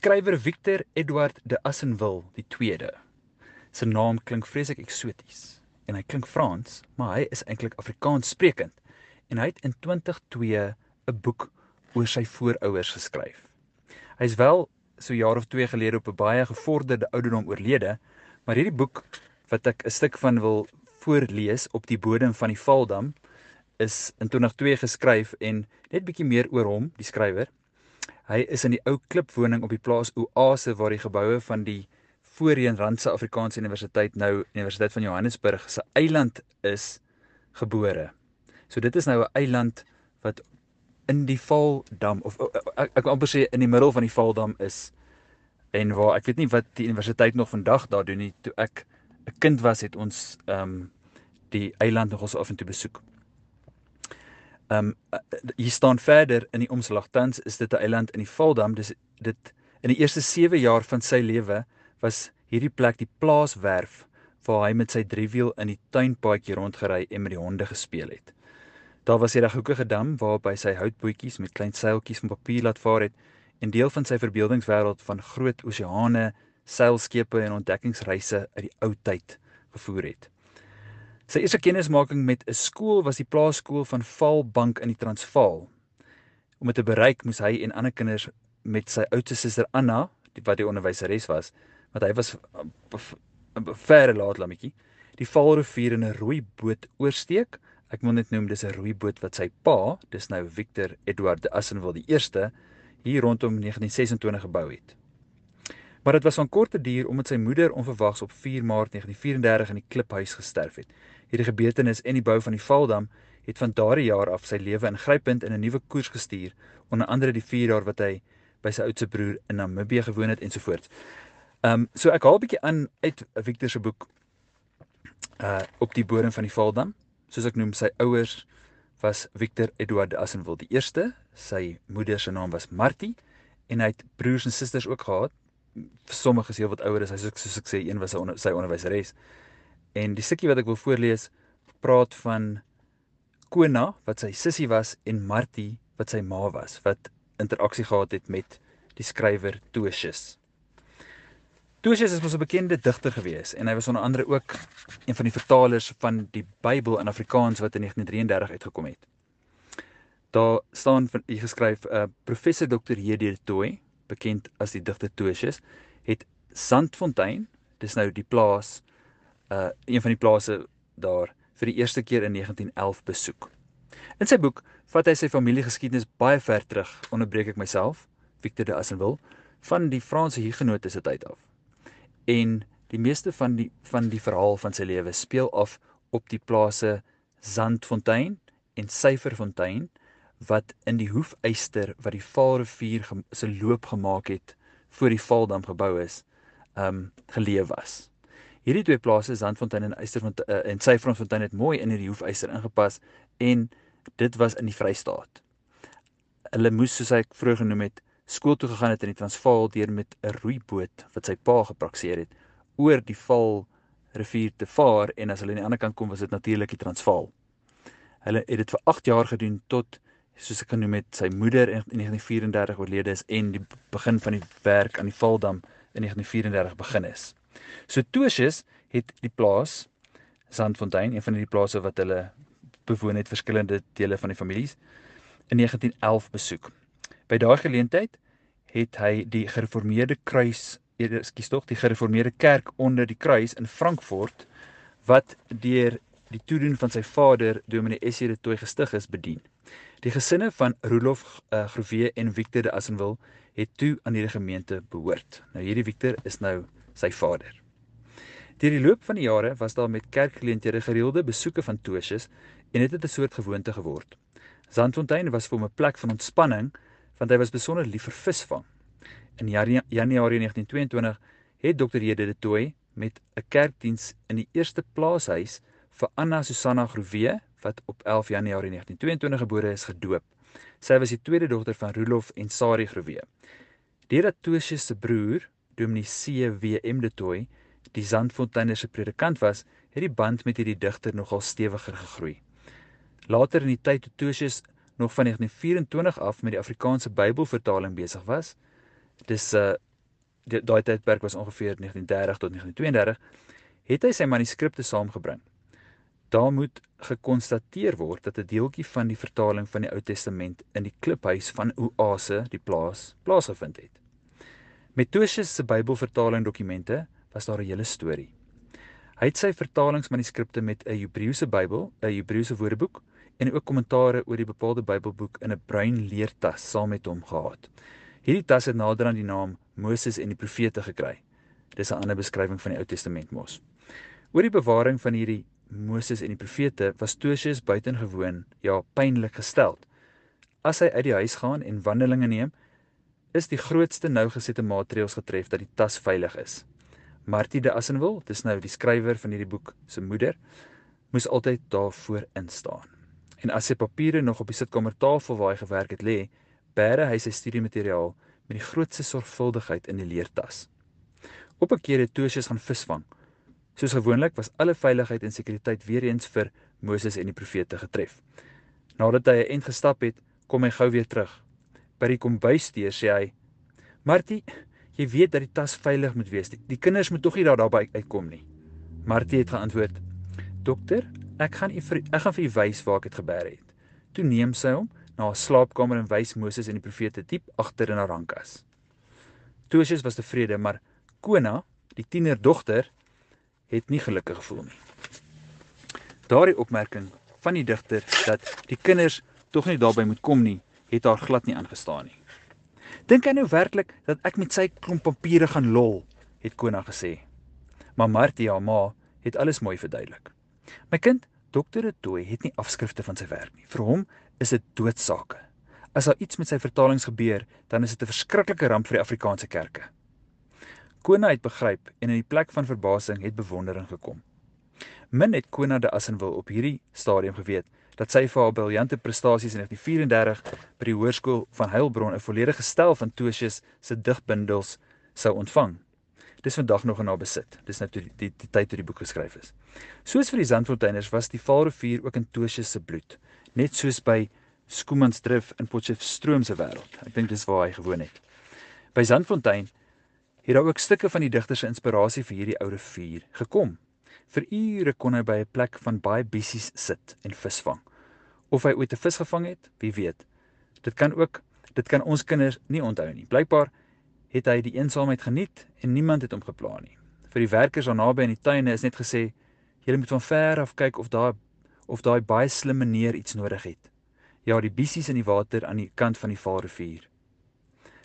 Skrywer Victor Edward de Assenwil die 2de. Sy naam klink vreeslik eksoties en hy klink Frans, maar hy is eintlik Afrikaans sprekend en hy het in 2002 'n boek oor sy voorouers geskryf. Hy is wel so jaar of 2 gelede op 'n baie gevorderde ouderdom oorlede, maar hierdie boek wat ek 'n stuk van wil voorlees op die bodem van die Valdam is in 2002 geskryf en net bietjie meer oor hom, die skrywer. Hy is in die ou klipwoning op die plaas Oase waar die geboue van die voorheen Randse Afrikaanse Universiteit nou Universiteit van Johannesburg se eiland is gebore. So dit is nou 'n eiland wat in die Valdam of ek ek wil amper sê in die middel van die Valdam is en waar ek weet nie wat die universiteit nog vandag daar doen nie. Toe ek 'n kind was het ons ehm um, die eiland nog ons af en toe besoek. Ehm um, hier staan verder in die omslag tans is dit 'n eiland in die Valdam. Dis dit in die eerste 7 jaar van sy lewe was hierdie plek die plaaswerf waar hy met sy driewiel in die tuinpaadjie rondgery en met die honde gespeel het. Daar was 'n reghoekige dam waarop hy sy houtbootjies met klein seiltjies van papier laat vaar het en deel van sy verbeeldingswêreld van groot oseane, seilskepe en ontdekkingsreise uit die ou tyd gevoer het. Sy eerste kennismaking met 'n skool was die plaaskool van Valbank in die Transvaal. Om dit te bereik, moes hy en ander kinders met sy oudste suster Anna, wat die onderwyseres was, want hy was 'n verre laat lammetjie, die Vaalrivier in 'n rooi boot oorsteek. Ek wil net noem dis 'n rooi boot wat sy pa, dis nou Victor Edward Assenwil die eerste hier rondom 1926 gebou het. Maar dit was van korte duur omdat sy moeder onverwags op 4 Maart 1934 in die kliphuis gesterf het. Hierdie gebeurtenis en die bou van die Valdam het van daardie jaar af sy lewe ingrypend in 'n nuwe koers gestuur, onder andere die 4 jaar wat hy by sy oudste broer in Namibië gewoon het ensovoorts. Ehm um, so ek haal 'n bietjie aan uit Victor se boek uh op die bodem van die Valdam. Soos ek noem, sy ouers was Victor Edward Assenwil die eerste. Sy moeder se naam was Martie en hy het broers en susters ook gehad. Sommige is heel wat ouer as hy soos, soos ek sê, een was sy, onder, sy onderwyseres. En die stukkie wat ek wil voorlees praat van Kona wat sy sussie was en Martie wat sy ma was wat interaksie gehad het met die skrywer Tosius. Tosius is mos 'n bekende digter gewees en hy was onder andere ook een van die vertalers van die Bybel in Afrikaans wat in 1933 uitgekom het. Daar staan hier geskryf 'n uh, professor Dr. J.D. Tooi, bekend as die digter Tosius, het Sandfontein, dis nou die plaas uh een van die plase daar vir die eerste keer in 1911 besoek. In sy boek vat hy sy familiegeskiedenis baie ver terug, onderbreek ek myself, Victor de Assenwil, van die Franse Hugenote se tyd af en die meeste van die van die verhaal van sy lewe speel af op die plase Zandfontein en Syferfontein wat in die hoefyster wat die Vaalrivier se loop gemaak het voor die Vaaldam gebou is, um geleef was. Hierdie twee plase Zandfontein en Eysterfontein uh, en Syferfontein het mooi in hierdie hoefyster ingepas en dit was in die Vrystaat. Hulle moes soos ek vroeër genoem het skool toe gegaan het in die Transvaal deur met 'n roeiboot wat sy pa geprakseer het oor die Val rivier te vaar en as hulle aan die ander kant kom was dit natuurlik die Transvaal. Hulle het dit vir 8 jaar gedoen tot soos ek genoem het sy moeder in 1934 oorlede is en die begin van die werk aan die Valdam in 1934 begin is. So Tosius het die plaas Sandfontein, een van die plase wat hulle bewoon het verskillende dele van die families in 1911 besoek. By daai geleentheid het hy die gereformeerde kruis, ekskuus tog, die gereformeerde kerk onder die kruis in Frankfurt wat deur die toedoen van sy vader Dominee Essie de Tooi gestig is bedien. Die gesinne van Rolof uh, Groewe en Victor de Assenwil het toe aan hierdie gemeente behoort. Nou hierdie Victor is nou sy vader. Deur die loop van die jare was daar met kerkgeleenthede gereelde besoeke van Tosius en dit het 'n soort gewoonte geword. Zandfontein was vir hom 'n plek van ontspanning want hy was besonder lief vir visvang. In Januarie 1922 het Dr. Jede de Tooi met 'n kerkdiens in die eerste plaashuis vir Anna Susanna Groewe wat op 11 Januarie 1922 gebore is gedoop. Sy was die tweede dogter van Rolof en Sari Groewe. Deurdat Tosius se broer, Dominee C.W.M. de Tooi, die Zandfonteiner se predikant was, het die band met hierdie digter nogal stewiger gegroei. Later in die tyd toe Tosius nog van 1924 af met die Afrikaanse Bybelvertaling besig was, dis 'n uh, daai tydperk was ongeveer 1930 tot 1932, het hy sy manuskripte saamgebring. Daar moet gekonstateer word dat 'n deeltjie van die vertaling van die Ou Testament in die kliphuis van Oase, die plaas, plaasgevind het. Met Tosius se Bybelvertaling dokumente was daar 'n hele storie. Hy het sy vertalingsmanuskripte met 'n Hebreëse Bybel, 'n Hebreëse woordeboek en ook kommentare oor die bepaalde Bybelboek in 'n bruin leertas saam met hom gehad. Hierdie tas het nader aan die naam Moses en die Profete gekry. Dis 'n ander beskrywing van die Ou Testament mos. Oor die bewaring van hierdie Moses en die Profete was Tosius buitengewoon, ja, pynlik gesteld. As hy uit die huis gaan en wandelinge neem, is die grootste nougesette maatreëls getref dat die tas veilig is. Martie de Assenwil, dis nou die skrywer van hierdie boek se moeder, moes altyd daarvoor instaan. En as sy papiere nog op die sitkamertafel waar hy gewerk het lê, bære hy sy studiemateriaal met die grootste sorgvuldigheid in die leertas. Op 'n keer het Tosius gaan visvang. Soos gewoonlik was alle veiligheid en sekuriteit weer eens vir Moses en die profete getref. Nadat hy 'n ent gestap het, kom hy gou weer terug. By die kombuisdeur sê hy: "Martie, jy weet dat die tas veilig moet wees. Die, die kinders moet tog nie daar daarby uitkom nie." Martie het geantwoord: "Dokter, ek gaan u ek gaan vir u wys waar ek dit gebeer het." Toe neem sy hom na 'n slaapkamer en wys Moses en die profete diep agter in haar rankas. Tosius was tevrede, maar Kona, die tienerdogter, het nie gelukkig gevoel nie. Daardie opmerking van die digter dat die kinders tog nie daarby moet kom nie, het haar glad nie aangestaan nie. Dink hy nou werklik dat ek met sy klomp papiere gaan lol, het Kona gesê. Maar Martie, haar ma, het alles mooi verduidelik. My kind, dokter Etoy het nie afskrifte van sy werk nie. Vir hom is dit doodsake. As daar iets met sy vertalings gebeur, dan is dit 'n verskriklike ramp vir die Afrikaanse kerke. Kona het begryp en in die plek van verbasing het bewondering gekom. Min het Kona de Assenwil op hierdie stadium geweet dat sy vir haar briljante prestasies in 1934 by die hoërskool van Heilbron 'n volledige stel van Tosius se digbundels sou ontvang. Dis vandag nog in haar besit. Dis nou die, die, die tyd toe die boek geskryf is. Soos vir die Zandfonteiners was die Vaalrivier ook in Tosius se bloed net soos by Skoomansdrift in Potchefstroom se wêreld. Ek dink dis waar hy gewoon het. By Zandfontein het daar ook stukke van die digter se inspirasie vir hierdie ou rivier gekom. Vir ure kon hy by 'n plek van baie bissies sit en visvang. Of hy ooit 'n vis gevang het, wie weet. Dit kan ook dit kan ons kinders nie onthou nie. Blykbaar het hy die eensaamheid geniet en niemand het hom gepla nie. Vir die werkers daar naby in die tuine is net gesê: "Julle moet van ver af kyk of daar of daai baie slim meneer iets nodig het. Ja, die bissies in die water aan die kant van die Vaalrivier.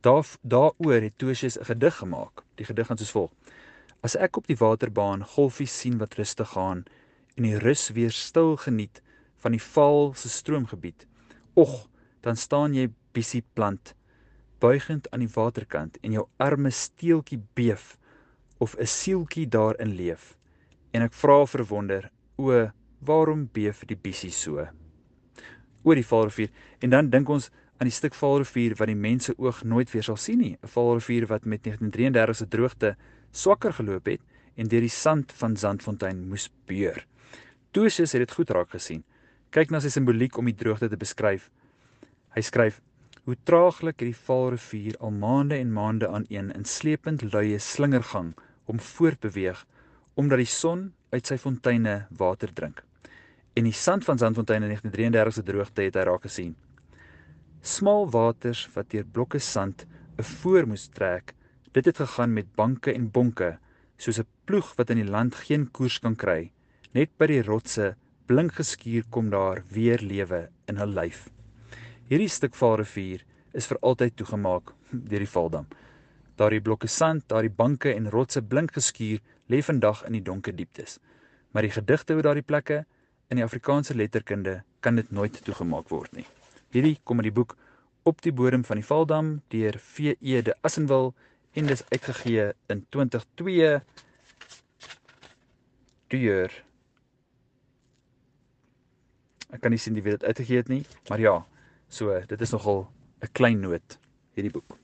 Daar daaroor het Tosius 'n gedig gemaak. Die gedig gaan soos volg: As ek op die waterbaan golfies sien wat rustig gaan en die rus weer stil geniet van die Vaal se stroomgebied, och, dan staan jy bissie plant buigend aan die waterkant en jou arme steeltjie beef of 'n sieltjie daarin leef. En ek vra verwonder, o waarom beef die bissie so oor die Vaalrivier en dan dink ons aan die stuk Vaalrivier wat die mense oog nooit weer sal sien nie. 'n Vaalrivier wat met 1933 se droogte swakker geloop het en deur die sand van Zandfontein moes beur. Tosius het dit goed raak gesien. Kyk na sy simboliek om die droogte te beskryf. Hy skryf hoe traaglik het die Vaalrivier al maande en maande aan een in slepend luie slingergang om voortbeweeg omdat die son uit sy fonteine water drink. En die sand van Zandfontein in 1933 se droogte het hy raak gesien. Smal waters wat deur blokke sand 'n voor moes trek, dit het gegaan met banke en bonke, soos 'n ploeg wat in die land geen koers kan kry. Net by die rotse blink geskuur kom daar weer lewe in 'n lyf. Hierdie stuk Vaalrivier is vir altyd toegemaak deur die Valdam. Daardie blokke sand, daardie banke en rotse blink geskuur lê vandag in die donker dieptes. Maar die gedigte oor daardie plekke in die Afrikaanse letterkunde kan dit nooit toegemaak word nie. Hierdie kom in die boek Op die bodem van die Valdam deur VE de Assenwil en dis uitgegee in 2002 deur Ek kan nie sien wie dit uitgegee het nie, maar ja, so dit is nogal 'n klein noot hierdie boek.